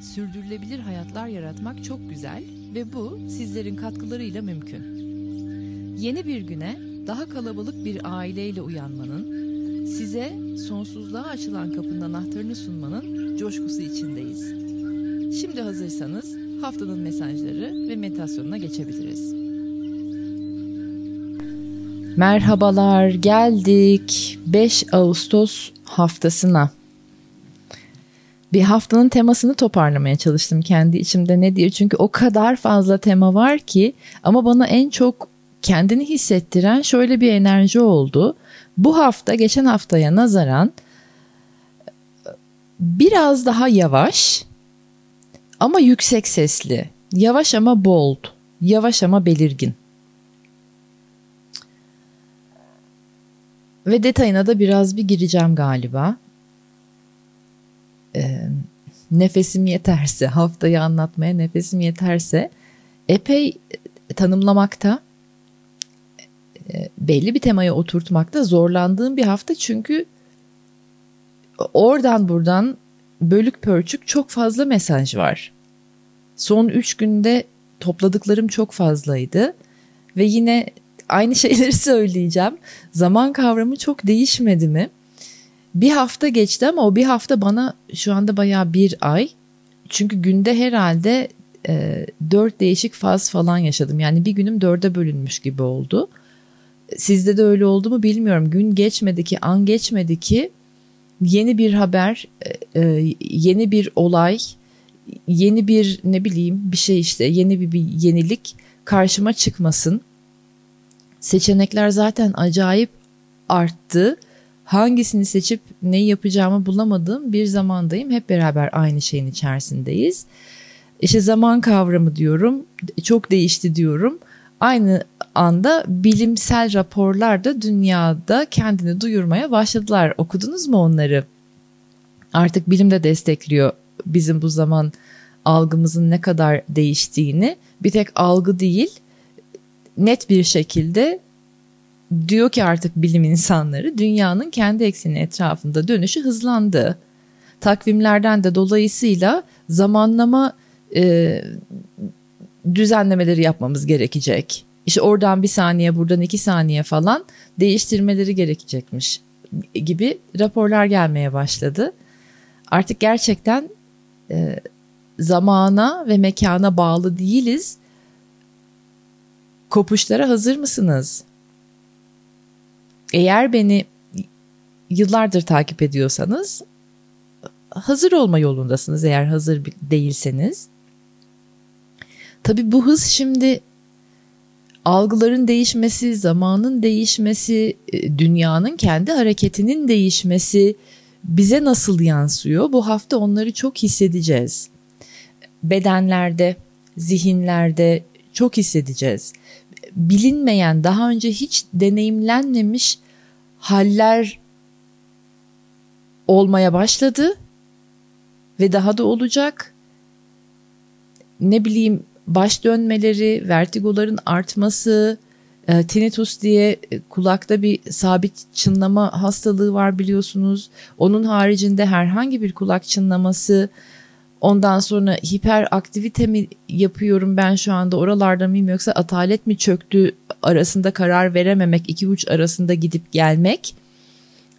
sürdürülebilir hayatlar yaratmak çok güzel ve bu sizlerin katkılarıyla mümkün. Yeni bir güne daha kalabalık bir aileyle uyanmanın, size sonsuzluğa açılan kapının anahtarını sunmanın coşkusu içindeyiz. Şimdi hazırsanız haftanın mesajları ve meditasyonuna geçebiliriz. Merhabalar, geldik 5 Ağustos haftasına. Bir haftanın temasını toparlamaya çalıştım kendi içimde ne diye. Çünkü o kadar fazla tema var ki ama bana en çok kendini hissettiren şöyle bir enerji oldu. Bu hafta geçen haftaya nazaran biraz daha yavaş ama yüksek sesli. Yavaş ama bold. Yavaş ama belirgin. Ve detayına da biraz bir gireceğim galiba. Ee, nefesim yeterse, haftayı anlatmaya nefesim yeterse epey tanımlamakta, e, belli bir temaya oturtmakta zorlandığım bir hafta çünkü oradan buradan bölük pörçük çok fazla mesaj var. Son üç günde topladıklarım çok fazlaydı ve yine aynı şeyleri söyleyeceğim. Zaman kavramı çok değişmedi mi? Bir hafta geçti ama o bir hafta bana şu anda baya bir ay. Çünkü günde herhalde e, dört değişik faz falan yaşadım. Yani bir günüm dörde bölünmüş gibi oldu. Sizde de öyle oldu mu bilmiyorum. Gün geçmedi ki, an geçmedi ki yeni bir haber, e, e yeni bir olay, yeni bir ne bileyim bir şey işte yeni bir, bir yenilik karşıma çıkmasın. Seçenekler zaten acayip arttı. Hangisini seçip neyi yapacağımı bulamadığım bir zamandayım. Hep beraber aynı şeyin içerisindeyiz. İşte zaman kavramı diyorum. Çok değişti diyorum. Aynı anda bilimsel raporlar da dünyada kendini duyurmaya başladılar. Okudunuz mu onları? Artık bilim de destekliyor bizim bu zaman algımızın ne kadar değiştiğini. Bir tek algı değil, net bir şekilde diyor ki artık bilim insanları dünyanın kendi ekseni etrafında dönüşü hızlandı. Takvimlerden de dolayısıyla zamanlama e, düzenlemeleri yapmamız gerekecek. İşte oradan bir saniye buradan iki saniye falan değiştirmeleri gerekecekmiş gibi raporlar gelmeye başladı. Artık gerçekten e, zamana ve mekana bağlı değiliz. Kopuşlara hazır mısınız? Eğer beni yıllardır takip ediyorsanız hazır olma yolundasınız eğer hazır değilseniz. Tabii bu hız şimdi algıların değişmesi, zamanın değişmesi, e, dünyanın kendi hareketinin değişmesi bize nasıl yansıyor? Bu hafta onları çok hissedeceğiz. Bedenlerde, zihinlerde çok hissedeceğiz. Bilinmeyen, daha önce hiç deneyimlenmemiş haller olmaya başladı ve daha da olacak. Ne bileyim baş dönmeleri, vertigoların artması, e, tinnitus diye e, kulakta bir sabit çınlama hastalığı var biliyorsunuz. Onun haricinde herhangi bir kulak çınlaması, ondan sonra hiperaktivite mi yapıyorum ben şu anda oralarda mıyım yoksa atalet mi çöktü arasında karar verememek, iki uç arasında gidip gelmek.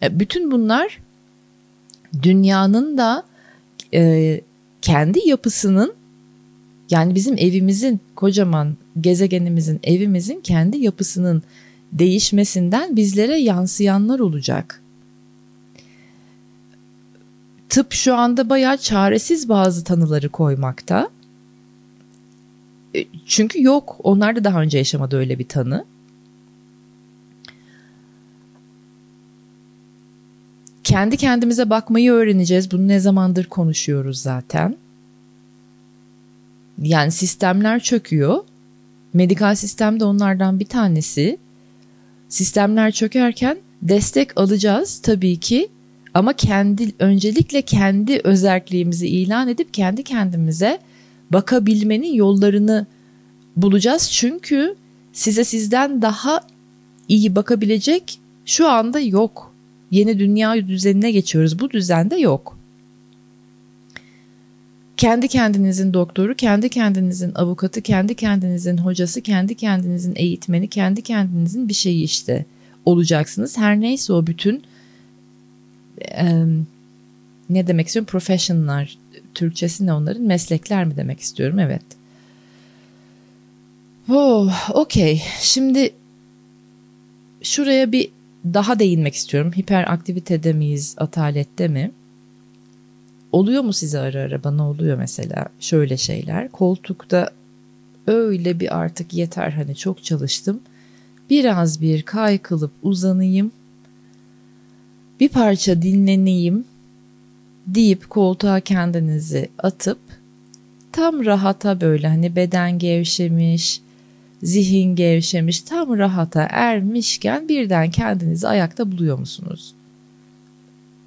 E, bütün bunlar dünyanın da e, kendi yapısının yani bizim evimizin kocaman gezegenimizin evimizin kendi yapısının değişmesinden bizlere yansıyanlar olacak. Tıp şu anda bayağı çaresiz bazı tanıları koymakta. E, çünkü yok. Onlar da daha önce yaşamadı öyle bir tanı. Kendi kendimize bakmayı öğreneceğiz. Bunu ne zamandır konuşuyoruz zaten. Yani sistemler çöküyor. Medikal sistemde onlardan bir tanesi. Sistemler çökerken destek alacağız tabii ki ama kendi öncelikle kendi özelliğimizi ilan edip kendi kendimize bakabilmenin yollarını bulacağız. Çünkü size sizden daha iyi bakabilecek şu anda yok. Yeni dünya düzenine geçiyoruz. Bu düzende yok. Kendi kendinizin doktoru, kendi kendinizin avukatı, kendi kendinizin hocası, kendi kendinizin eğitmeni, kendi kendinizin bir şeyi işte olacaksınız. Her neyse o bütün e, ne demek istiyorum? Professional'lar, Türkçesi ne onların? Meslekler mi demek istiyorum? Evet. Oh, okey. Şimdi şuraya bir daha değinmek istiyorum. Hiperaktivitede miyiz, atalette mi? Oluyor mu size ara ara? Bana oluyor mesela şöyle şeyler. Koltukta öyle bir artık yeter hani çok çalıştım. Biraz bir kaykılıp uzanayım. Bir parça dinleneyim deyip koltuğa kendinizi atıp tam rahata böyle hani beden gevşemiş, zihin gevşemiş, tam rahata ermişken birden kendinizi ayakta buluyor musunuz?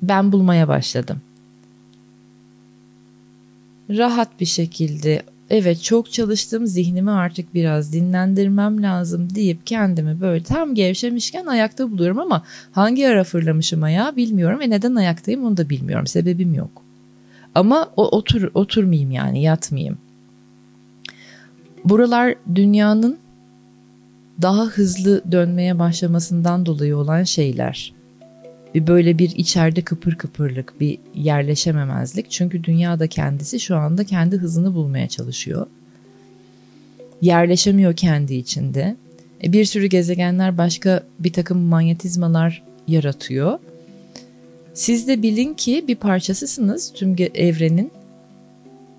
Ben bulmaya başladım. Rahat bir şekilde evet çok çalıştım zihnimi artık biraz dinlendirmem lazım deyip kendimi böyle tam gevşemişken ayakta buluyorum ama hangi ara fırlamışım ayağa bilmiyorum ve neden ayaktayım onu da bilmiyorum sebebim yok. Ama o otur oturmayayım yani yatmayayım. Buralar dünyanın daha hızlı dönmeye başlamasından dolayı olan şeyler. Bir böyle bir içeride kıpır kıpırlık, bir yerleşememezlik. Çünkü dünyada kendisi şu anda kendi hızını bulmaya çalışıyor. Yerleşemiyor kendi içinde. E bir sürü gezegenler başka bir takım manyetizmalar yaratıyor. Siz de bilin ki bir parçasısınız tüm evrenin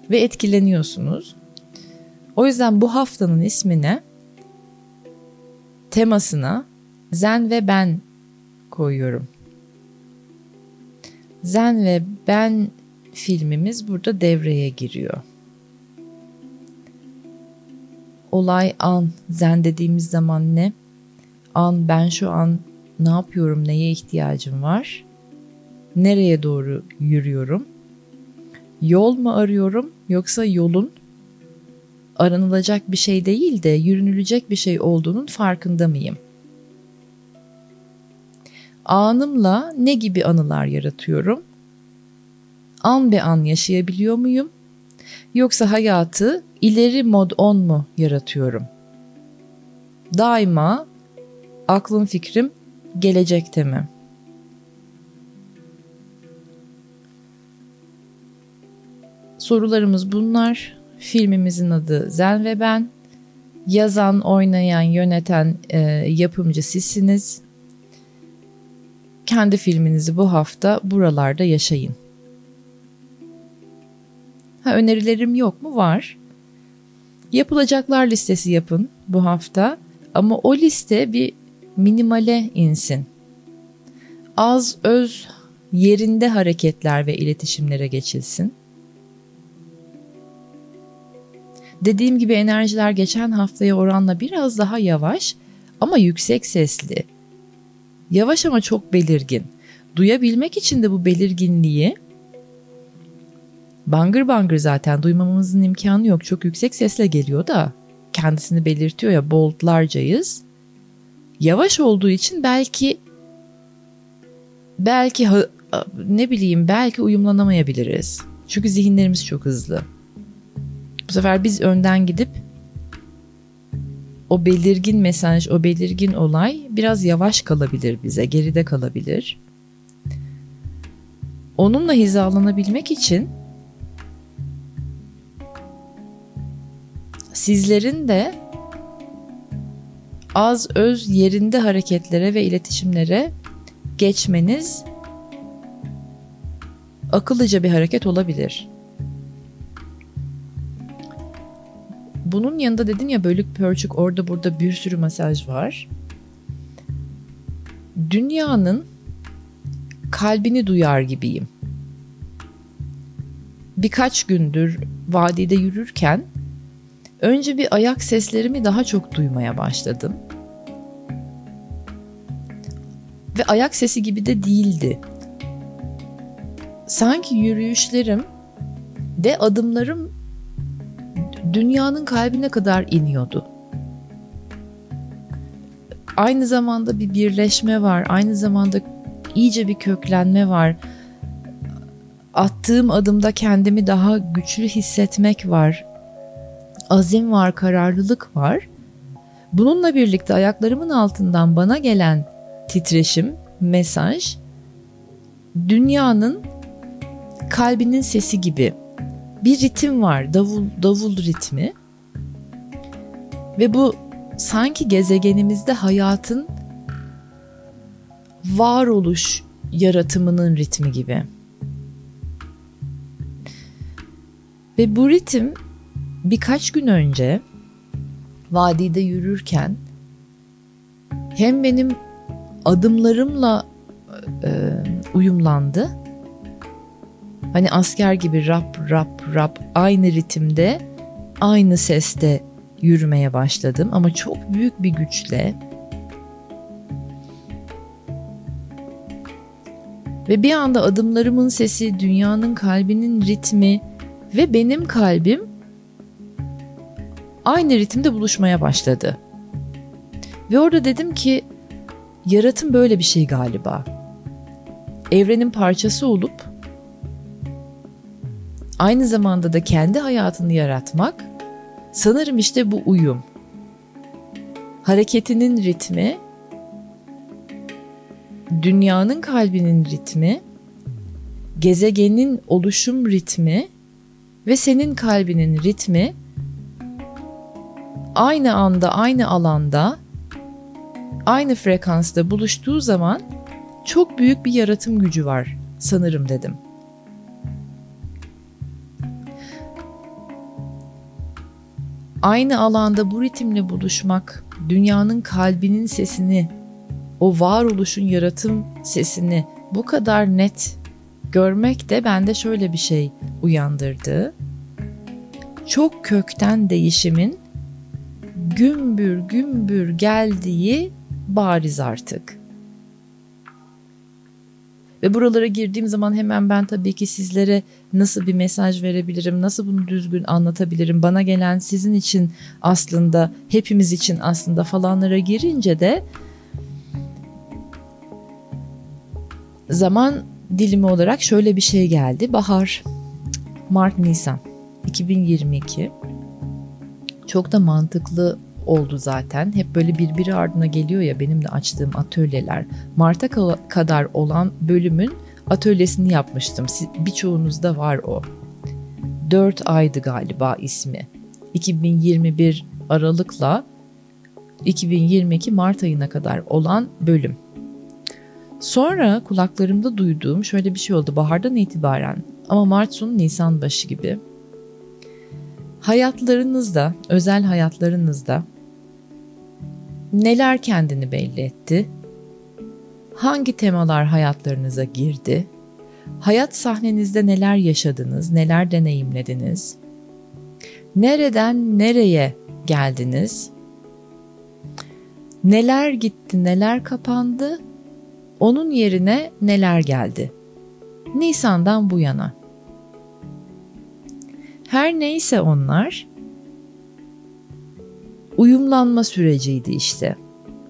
ve etkileniyorsunuz. O yüzden bu haftanın ismine temasına zen ve ben koyuyorum. Zen ve ben filmimiz burada devreye giriyor. Olay an, zen dediğimiz zaman ne? An ben şu an ne yapıyorum, neye ihtiyacım var? Nereye doğru yürüyorum? Yol mu arıyorum yoksa yolun aranılacak bir şey değil de yürünülecek bir şey olduğunun farkında mıyım? Anımla ne gibi anılar yaratıyorum? An be an yaşayabiliyor muyum? Yoksa hayatı ileri mod on mu yaratıyorum? Daima aklım fikrim gelecekte mi? Sorularımız bunlar. Filmimizin adı Zen ve Ben. Yazan, oynayan, yöneten e, yapımcı sizsiniz. Kendi filminizi bu hafta buralarda yaşayın. Ha, önerilerim yok mu? Var. Yapılacaklar listesi yapın bu hafta ama o liste bir minimale insin. Az öz yerinde hareketler ve iletişimlere geçilsin. Dediğim gibi enerjiler geçen haftaya oranla biraz daha yavaş ama yüksek sesli. Yavaş ama çok belirgin. Duyabilmek için de bu belirginliği bangır bangır zaten duymamamızın imkanı yok. Çok yüksek sesle geliyor da kendisini belirtiyor ya boldlarcayız. Yavaş olduğu için belki belki ne bileyim belki uyumlanamayabiliriz. Çünkü zihinlerimiz çok hızlı. Bu sefer biz önden gidip o belirgin mesaj, o belirgin olay biraz yavaş kalabilir bize, geride kalabilir. Onunla hizalanabilmek için sizlerin de az öz yerinde hareketlere ve iletişimlere geçmeniz akıllıca bir hareket olabilir. Bunun yanında dedim ya bölük pörçük orada burada bir sürü mesaj var. Dünyanın kalbini duyar gibiyim. Birkaç gündür vadide yürürken önce bir ayak seslerimi daha çok duymaya başladım. Ve ayak sesi gibi de değildi. Sanki yürüyüşlerim de adımlarım dünyanın kalbine kadar iniyordu. Aynı zamanda bir birleşme var. Aynı zamanda iyice bir köklenme var. Attığım adımda kendimi daha güçlü hissetmek var. Azim var, kararlılık var. Bununla birlikte ayaklarımın altından bana gelen titreşim, mesaj dünyanın kalbinin sesi gibi bir ritim var, davul davul ritmi. Ve bu sanki gezegenimizde hayatın varoluş yaratımının ritmi gibi. Ve bu ritim birkaç gün önce vadide yürürken hem benim adımlarımla e, uyumlandı. Hani asker gibi rap rap rap aynı ritimde, aynı seste yürümeye başladım ama çok büyük bir güçle ve bir anda adımlarımın sesi, dünyanın kalbinin ritmi ve benim kalbim aynı ritimde buluşmaya başladı. Ve orada dedim ki yaratım böyle bir şey galiba. Evrenin parçası olup aynı zamanda da kendi hayatını yaratmak sanırım işte bu uyum. Hareketinin ritmi, dünyanın kalbinin ritmi, gezegenin oluşum ritmi ve senin kalbinin ritmi aynı anda, aynı alanda, aynı frekansta buluştuğu zaman çok büyük bir yaratım gücü var sanırım dedim. Aynı alanda bu ritimle buluşmak, dünyanın kalbinin sesini, o varoluşun yaratım sesini bu kadar net görmek de bende şöyle bir şey uyandırdı. Çok kökten değişimin gümbür gümbür geldiği bariz artık. Ve buralara girdiğim zaman hemen ben tabii ki sizlere nasıl bir mesaj verebilirim, nasıl bunu düzgün anlatabilirim, bana gelen sizin için aslında, hepimiz için aslında falanlara girince de zaman dilimi olarak şöyle bir şey geldi. Bahar, Mart, Nisan 2022 çok da mantıklı oldu zaten. Hep böyle birbiri ardına geliyor ya benim de açtığım atölyeler. Mart'a kadar olan bölümün atölyesini yapmıştım. Birçoğunuzda var o. 4 aydı galiba ismi. 2021 Aralık'la 2022 Mart ayına kadar olan bölüm. Sonra kulaklarımda duyduğum şöyle bir şey oldu bahardan itibaren ama Mart sonu Nisan başı gibi. Hayatlarınızda, özel hayatlarınızda neler kendini belli etti? Hangi temalar hayatlarınıza girdi? Hayat sahnenizde neler yaşadınız, neler deneyimlediniz? Nereden nereye geldiniz? Neler gitti, neler kapandı? Onun yerine neler geldi? Nisan'dan bu yana. Her neyse onlar uyumlanma süreciydi işte.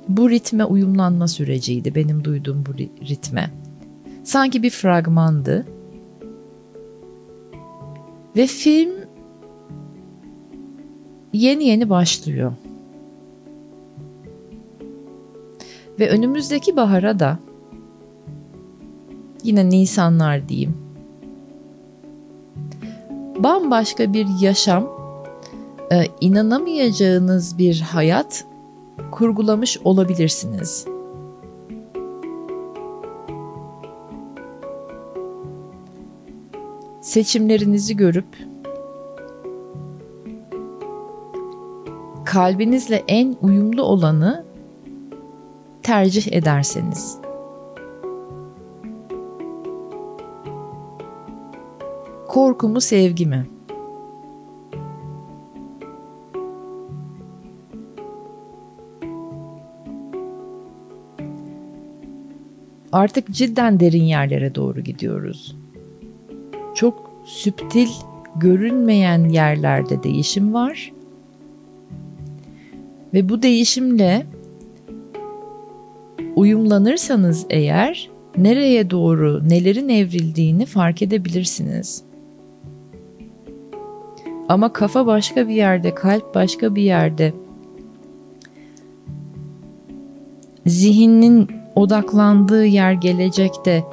Bu ritme uyumlanma süreciydi benim duyduğum bu ritme. Sanki bir fragmandı. Ve film yeni yeni başlıyor. Ve önümüzdeki bahara da yine Nisanlar diyeyim. Bambaşka bir yaşam e, inanamayacağınız bir hayat kurgulamış olabilirsiniz. Seçimlerinizi görüp kalbinizle en uyumlu olanı tercih ederseniz korku mu sevgi mi? Artık cidden derin yerlere doğru gidiyoruz. Çok süptil, görünmeyen yerlerde değişim var. Ve bu değişimle uyumlanırsanız eğer nereye doğru nelerin evrildiğini fark edebilirsiniz. Ama kafa başka bir yerde, kalp başka bir yerde. Zihnin odaklandığı yer gelecekte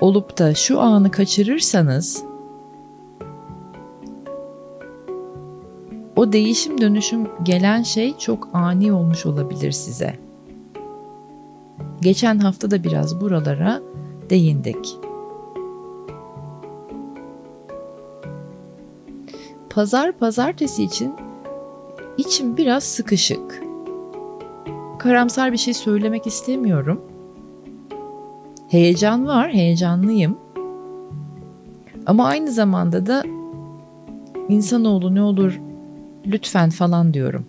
olup da şu anı kaçırırsanız o değişim dönüşüm gelen şey çok ani olmuş olabilir size. Geçen hafta da biraz buralara değindik. Pazar pazartesi için içim biraz sıkışık. Karamsar bir şey söylemek istemiyorum. Heyecan var, heyecanlıyım. Ama aynı zamanda da insanoğlu ne olur lütfen falan diyorum.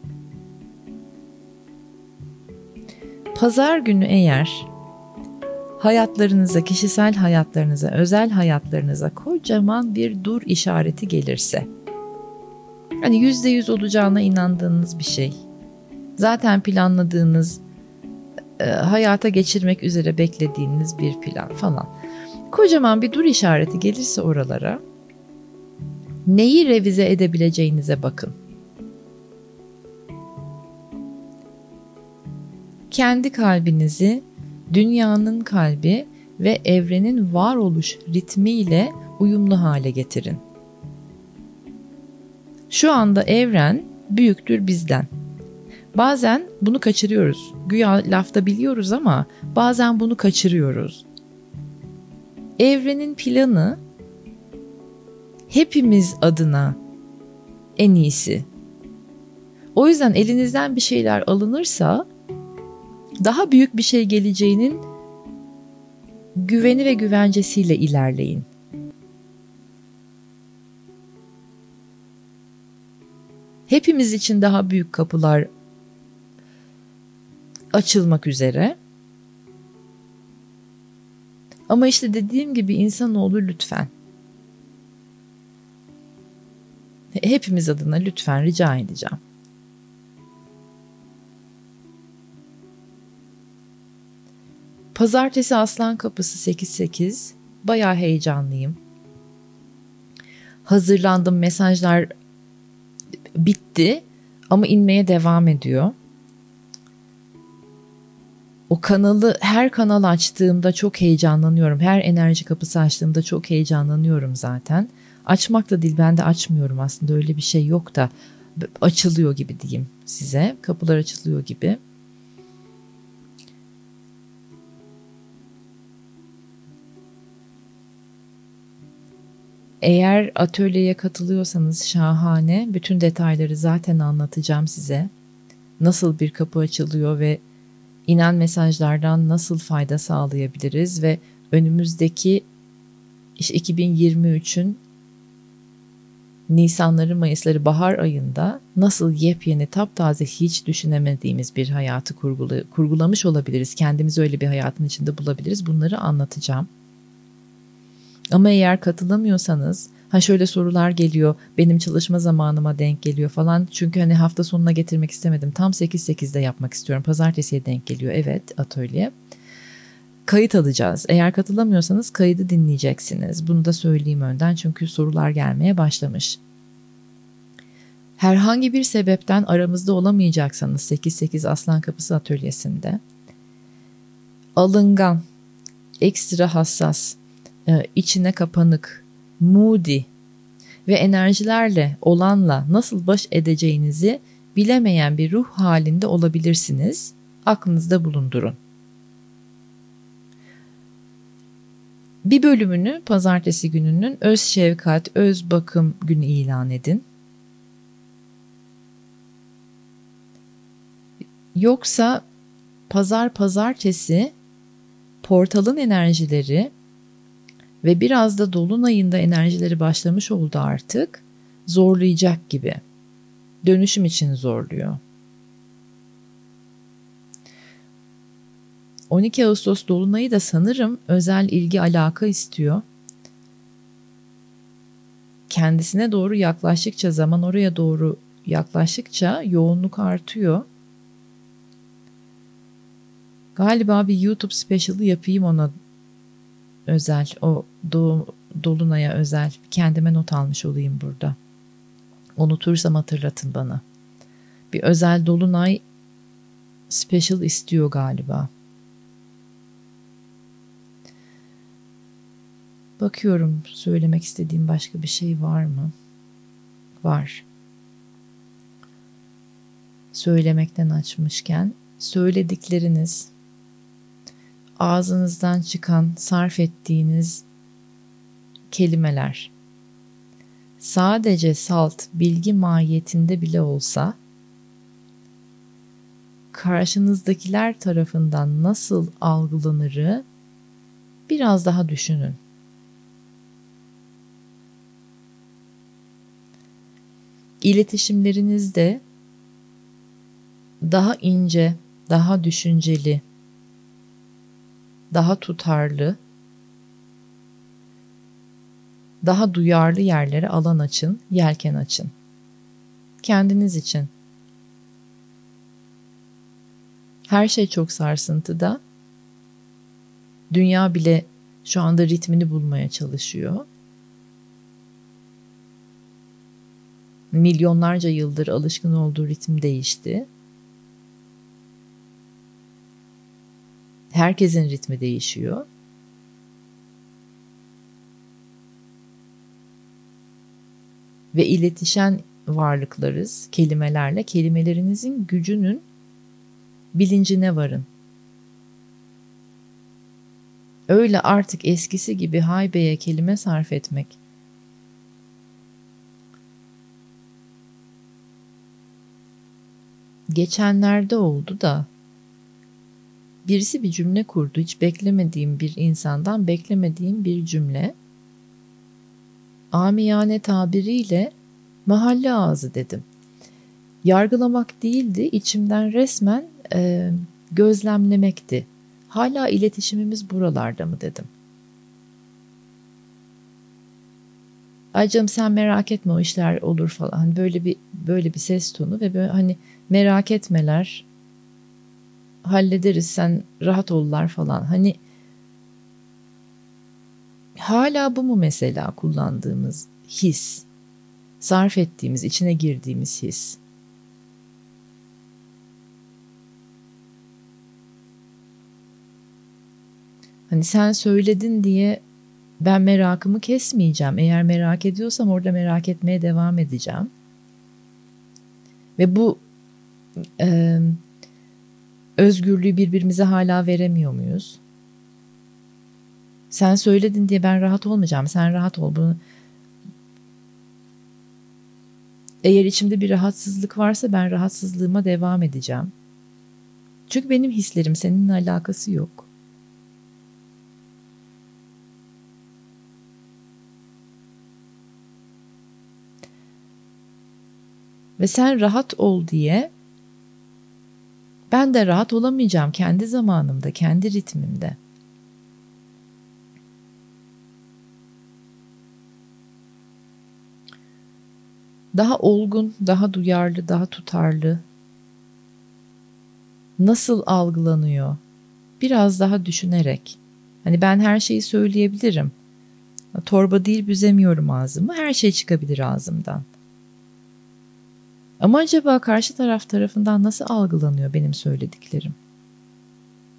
Pazar günü eğer hayatlarınıza, kişisel hayatlarınıza, özel hayatlarınıza kocaman bir dur işareti gelirse, hani yüzde yüz olacağına inandığınız bir şey, zaten planladığınız, e, hayata geçirmek üzere beklediğiniz bir plan falan. Kocaman bir dur işareti gelirse oralara, neyi revize edebileceğinize bakın. kendi kalbinizi dünyanın kalbi ve evrenin varoluş ritmiyle uyumlu hale getirin. Şu anda evren büyüktür bizden. Bazen bunu kaçırıyoruz. Güya lafta biliyoruz ama bazen bunu kaçırıyoruz. Evrenin planı hepimiz adına en iyisi. O yüzden elinizden bir şeyler alınırsa daha büyük bir şey geleceğinin güveni ve güvencesiyle ilerleyin. Hepimiz için daha büyük kapılar açılmak üzere. Ama işte dediğim gibi insanoğlu lütfen. Hepimiz adına lütfen rica edeceğim. Pazartesi Aslan Kapısı 8-8. Bayağı heyecanlıyım. Hazırlandım. Mesajlar bitti ama inmeye devam ediyor. O kanalı her kanal açtığımda çok heyecanlanıyorum. Her enerji kapısı açtığımda çok heyecanlanıyorum zaten. Açmak da değil ben de açmıyorum aslında öyle bir şey yok da açılıyor gibi diyeyim size. Kapılar açılıyor gibi. Eğer atölyeye katılıyorsanız şahane. Bütün detayları zaten anlatacağım size. Nasıl bir kapı açılıyor ve mesajlardan nasıl fayda sağlayabiliriz ve önümüzdeki işte 2023'ün Nisanları, Mayısları, bahar ayında nasıl yepyeni, taptaze hiç düşünemediğimiz bir hayatı kurgula, kurgulamış olabiliriz. Kendimizi öyle bir hayatın içinde bulabiliriz. Bunları anlatacağım. Ama eğer katılamıyorsanız ha şöyle sorular geliyor benim çalışma zamanıma denk geliyor falan. Çünkü hani hafta sonuna getirmek istemedim. Tam 8-8'de yapmak istiyorum. Pazartesiye denk geliyor evet atölye. Kayıt alacağız. Eğer katılamıyorsanız kaydı dinleyeceksiniz. Bunu da söyleyeyim önden çünkü sorular gelmeye başlamış. Herhangi bir sebepten aramızda olamayacaksanız 8-8 Aslan Kapısı atölyesinde alıngan, ekstra hassas, e, içine kapanık, moody ve enerjilerle olanla nasıl baş edeceğinizi bilemeyen bir ruh halinde olabilirsiniz. Aklınızda bulundurun. Bir bölümünü pazartesi gününün öz şefkat, öz bakım günü ilan edin. Yoksa pazar pazartesi portalın enerjileri ve biraz da dolunayında enerjileri başlamış oldu artık. Zorlayacak gibi. Dönüşüm için zorluyor. 12 Ağustos Dolunay'ı da sanırım özel ilgi alaka istiyor. Kendisine doğru yaklaştıkça, zaman oraya doğru yaklaştıkça yoğunluk artıyor. Galiba bir YouTube special'ı yapayım ona özel, o doğum, Dolunay'a özel. Kendime not almış olayım burada. Unutursam hatırlatın bana. Bir özel Dolunay special istiyor galiba. Bakıyorum söylemek istediğim başka bir şey var mı? Var. Söylemekten açmışken söyledikleriniz ağzınızdan çıkan, sarf ettiğiniz kelimeler sadece salt bilgi mahiyetinde bile olsa karşınızdakiler tarafından nasıl algılanırı biraz daha düşünün. İletişimlerinizde daha ince, daha düşünceli, daha tutarlı, daha duyarlı yerlere alan açın, yelken açın. Kendiniz için. Her şey çok sarsıntıda. Dünya bile şu anda ritmini bulmaya çalışıyor. Milyonlarca yıldır alışkın olduğu ritim değişti. Herkesin ritmi değişiyor. Ve iletişen varlıklarız kelimelerle. Kelimelerinizin gücünün bilincine varın. Öyle artık eskisi gibi haybeye kelime sarf etmek. Geçenlerde oldu da birisi bir cümle kurdu. Hiç beklemediğim bir insandan beklemediğim bir cümle. Amiyane tabiriyle mahalle ağzı dedim. Yargılamak değildi, içimden resmen e, gözlemlemekti. Hala iletişimimiz buralarda mı dedim. Ay canım sen merak etme o işler olur falan. Hani böyle bir böyle bir ses tonu ve böyle hani merak etmeler hallederiz sen rahat ollar falan. Hani hala bu mu mesela kullandığımız his? Sarf ettiğimiz, içine girdiğimiz his. Hani sen söyledin diye ben merakımı kesmeyeceğim. Eğer merak ediyorsam orada merak etmeye devam edeceğim. Ve bu e, özgürlüğü birbirimize hala veremiyor muyuz? Sen söyledin diye ben rahat olmayacağım. Sen rahat ol. Bunu Eğer içimde bir rahatsızlık varsa ben rahatsızlığıma devam edeceğim. Çünkü benim hislerim seninle alakası yok. Ve sen rahat ol diye ben de rahat olamayacağım kendi zamanımda, kendi ritmimde. Daha olgun, daha duyarlı, daha tutarlı. Nasıl algılanıyor? Biraz daha düşünerek. Hani ben her şeyi söyleyebilirim. Torba değil büzemiyorum ağzımı. Her şey çıkabilir ağzımdan. Ama acaba karşı taraf tarafından nasıl algılanıyor benim söylediklerim?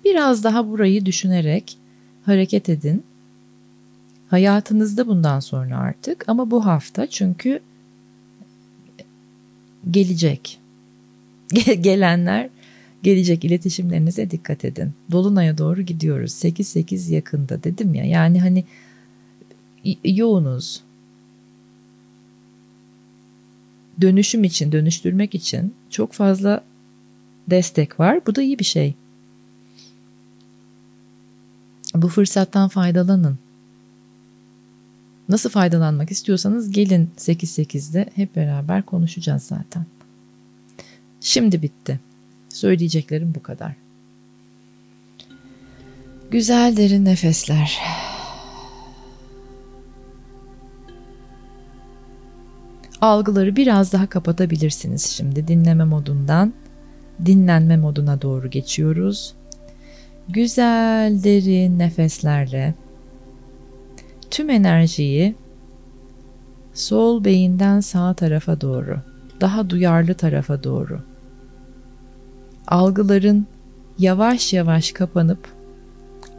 Biraz daha burayı düşünerek hareket edin. Hayatınızda bundan sonra artık ama bu hafta çünkü gelecek. Gelenler gelecek iletişimlerinize dikkat edin. Dolunay'a doğru gidiyoruz. 8-8 yakında dedim ya. Yani hani yoğunuz dönüşüm için, dönüştürmek için çok fazla destek var. Bu da iyi bir şey. Bu fırsattan faydalanın. Nasıl faydalanmak istiyorsanız gelin 8-8'de hep beraber konuşacağız zaten. Şimdi bitti. Söyleyeceklerim bu kadar. Güzel derin nefesler. Algıları biraz daha kapatabilirsiniz şimdi dinleme modundan dinlenme moduna doğru geçiyoruz. Güzel derin nefeslerle tüm enerjiyi sol beyinden sağ tarafa doğru, daha duyarlı tarafa doğru. Algıların yavaş yavaş kapanıp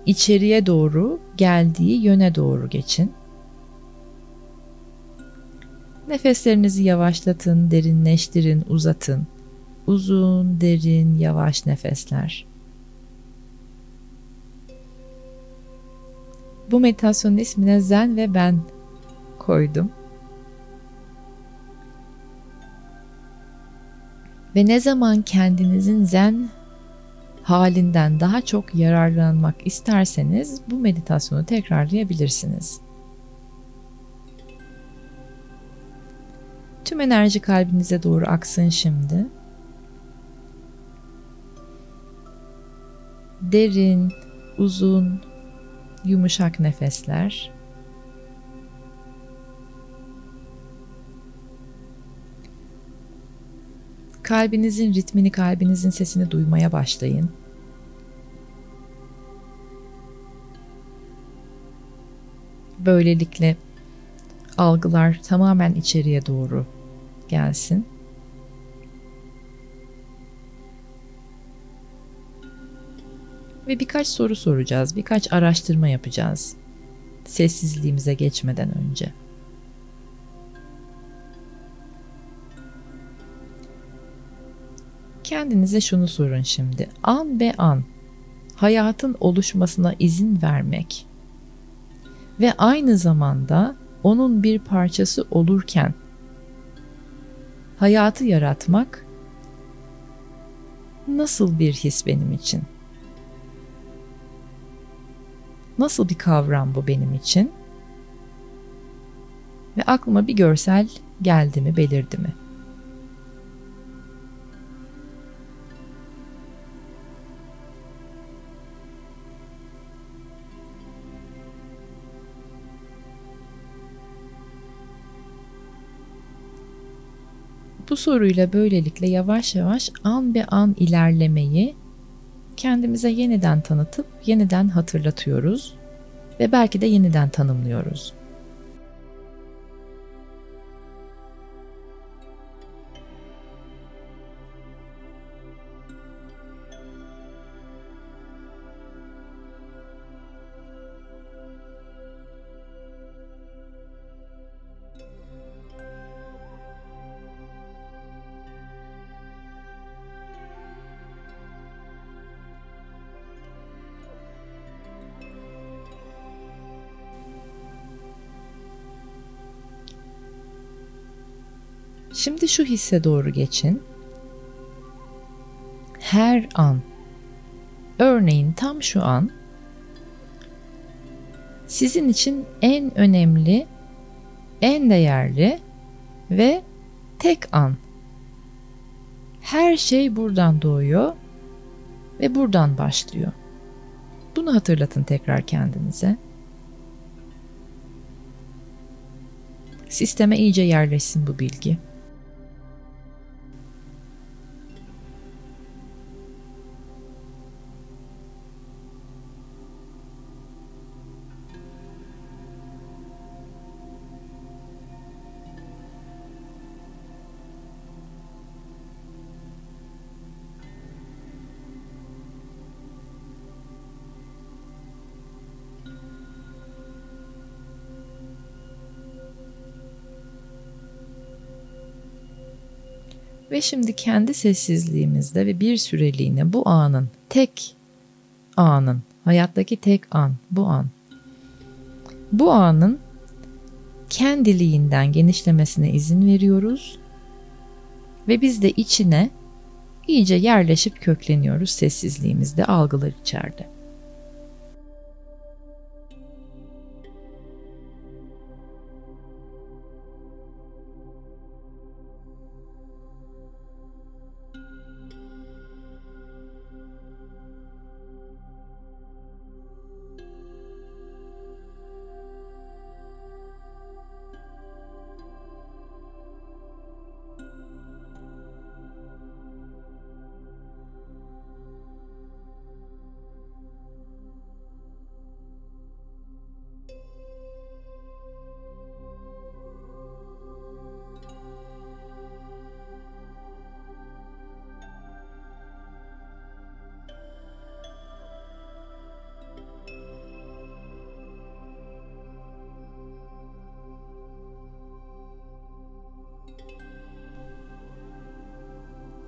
içeriye doğru geldiği yöne doğru geçin. Nefeslerinizi yavaşlatın, derinleştirin, uzatın. Uzun, derin, yavaş nefesler. Bu meditasyonun ismine Zen ve Ben koydum. Ve ne zaman kendinizin zen halinden daha çok yararlanmak isterseniz bu meditasyonu tekrarlayabilirsiniz. Tüm enerji kalbinize doğru aksın şimdi. Derin, uzun, yumuşak nefesler. Kalbinizin ritmini, kalbinizin sesini duymaya başlayın. Böylelikle algılar tamamen içeriye doğru gelsin. Ve birkaç soru soracağız, birkaç araştırma yapacağız. Sessizliğimize geçmeden önce. Kendinize şunu sorun şimdi. An be an hayatın oluşmasına izin vermek ve aynı zamanda onun bir parçası olurken hayatı yaratmak nasıl bir his benim için? Nasıl bir kavram bu benim için? Ve aklıma bir görsel geldi mi, belirdi mi? Bu soruyla böylelikle yavaş yavaş an be an ilerlemeyi kendimize yeniden tanıtıp yeniden hatırlatıyoruz ve belki de yeniden tanımlıyoruz. Şimdi şu hisse doğru geçin. Her an, örneğin tam şu an sizin için en önemli, en değerli ve tek an. Her şey buradan doğuyor ve buradan başlıyor. Bunu hatırlatın tekrar kendinize. Sisteme iyice yerleşsin bu bilgi. Şimdi kendi sessizliğimizde ve bir süreliğine bu anın, tek anın, hayattaki tek an, bu an. Bu anın kendiliğinden genişlemesine izin veriyoruz ve biz de içine iyice yerleşip kökleniyoruz sessizliğimizde, algılar içeride.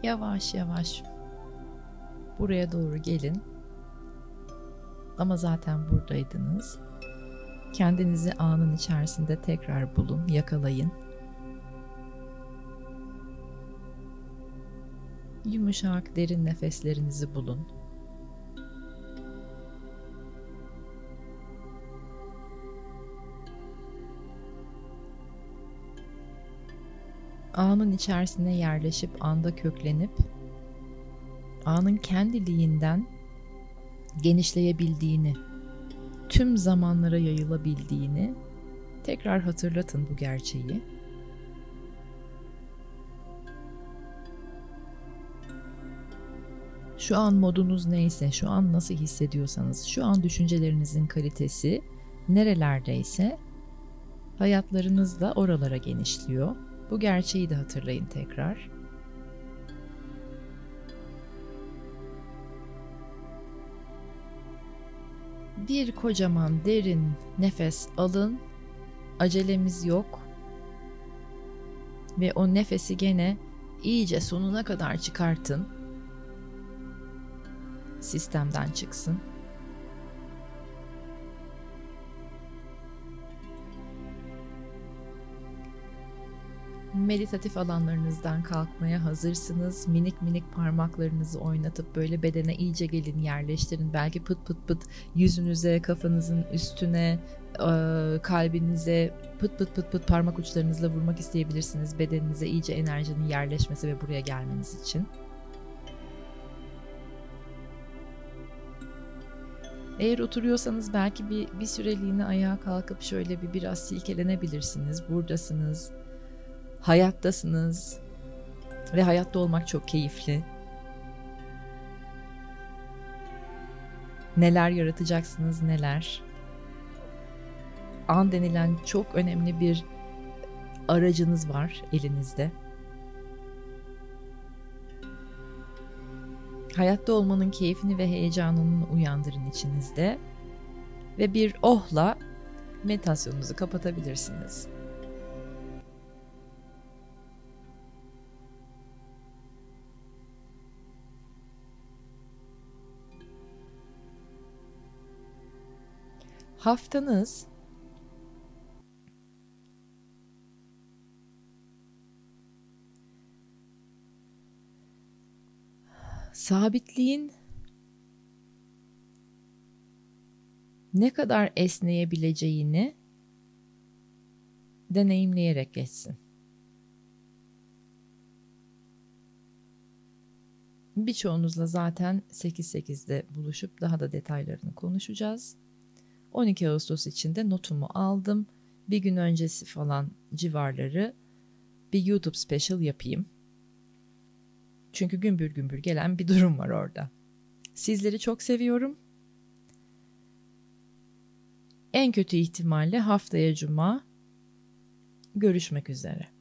Yavaş yavaş buraya doğru gelin. Ama zaten buradaydınız. Kendinizi anın içerisinde tekrar bulun, yakalayın. Yumuşak derin nefeslerinizi bulun. Anın içerisine yerleşip anda köklenip anın kendiliğinden genişleyebildiğini, tüm zamanlara yayılabildiğini tekrar hatırlatın bu gerçeği. Şu an modunuz neyse, şu an nasıl hissediyorsanız, şu an düşüncelerinizin kalitesi nerelerdeyse hayatlarınız da oralara genişliyor. Bu gerçeği de hatırlayın tekrar. Bir kocaman derin nefes alın. Acelemiz yok. Ve o nefesi gene iyice sonuna kadar çıkartın. Sistemden çıksın. Meditatif alanlarınızdan kalkmaya hazırsınız. Minik minik parmaklarınızı oynatıp böyle bedene iyice gelin yerleştirin. Belki pıt pıt pıt yüzünüze, kafanızın üstüne, kalbinize pıt pıt pıt pıt parmak uçlarınızla vurmak isteyebilirsiniz. Bedeninize iyice enerjinin yerleşmesi ve buraya gelmeniz için. Eğer oturuyorsanız belki bir, bir süreliğine ayağa kalkıp şöyle bir biraz silkelenebilirsiniz. Buradasınız hayattasınız ve hayatta olmak çok keyifli. Neler yaratacaksınız neler. An denilen çok önemli bir aracınız var elinizde. Hayatta olmanın keyfini ve heyecanını uyandırın içinizde ve bir ohla meditasyonunuzu kapatabilirsiniz. Haftanız sabitliğin ne kadar esneyebileceğini deneyimleyerek geçsin. Birçoğunuzla zaten 8-8'de buluşup daha da detaylarını konuşacağız. 12 Ağustos için de notumu aldım. Bir gün öncesi falan civarları bir YouTube special yapayım. Çünkü gümbür gümbür gelen bir durum var orada. Sizleri çok seviyorum. En kötü ihtimalle haftaya cuma görüşmek üzere.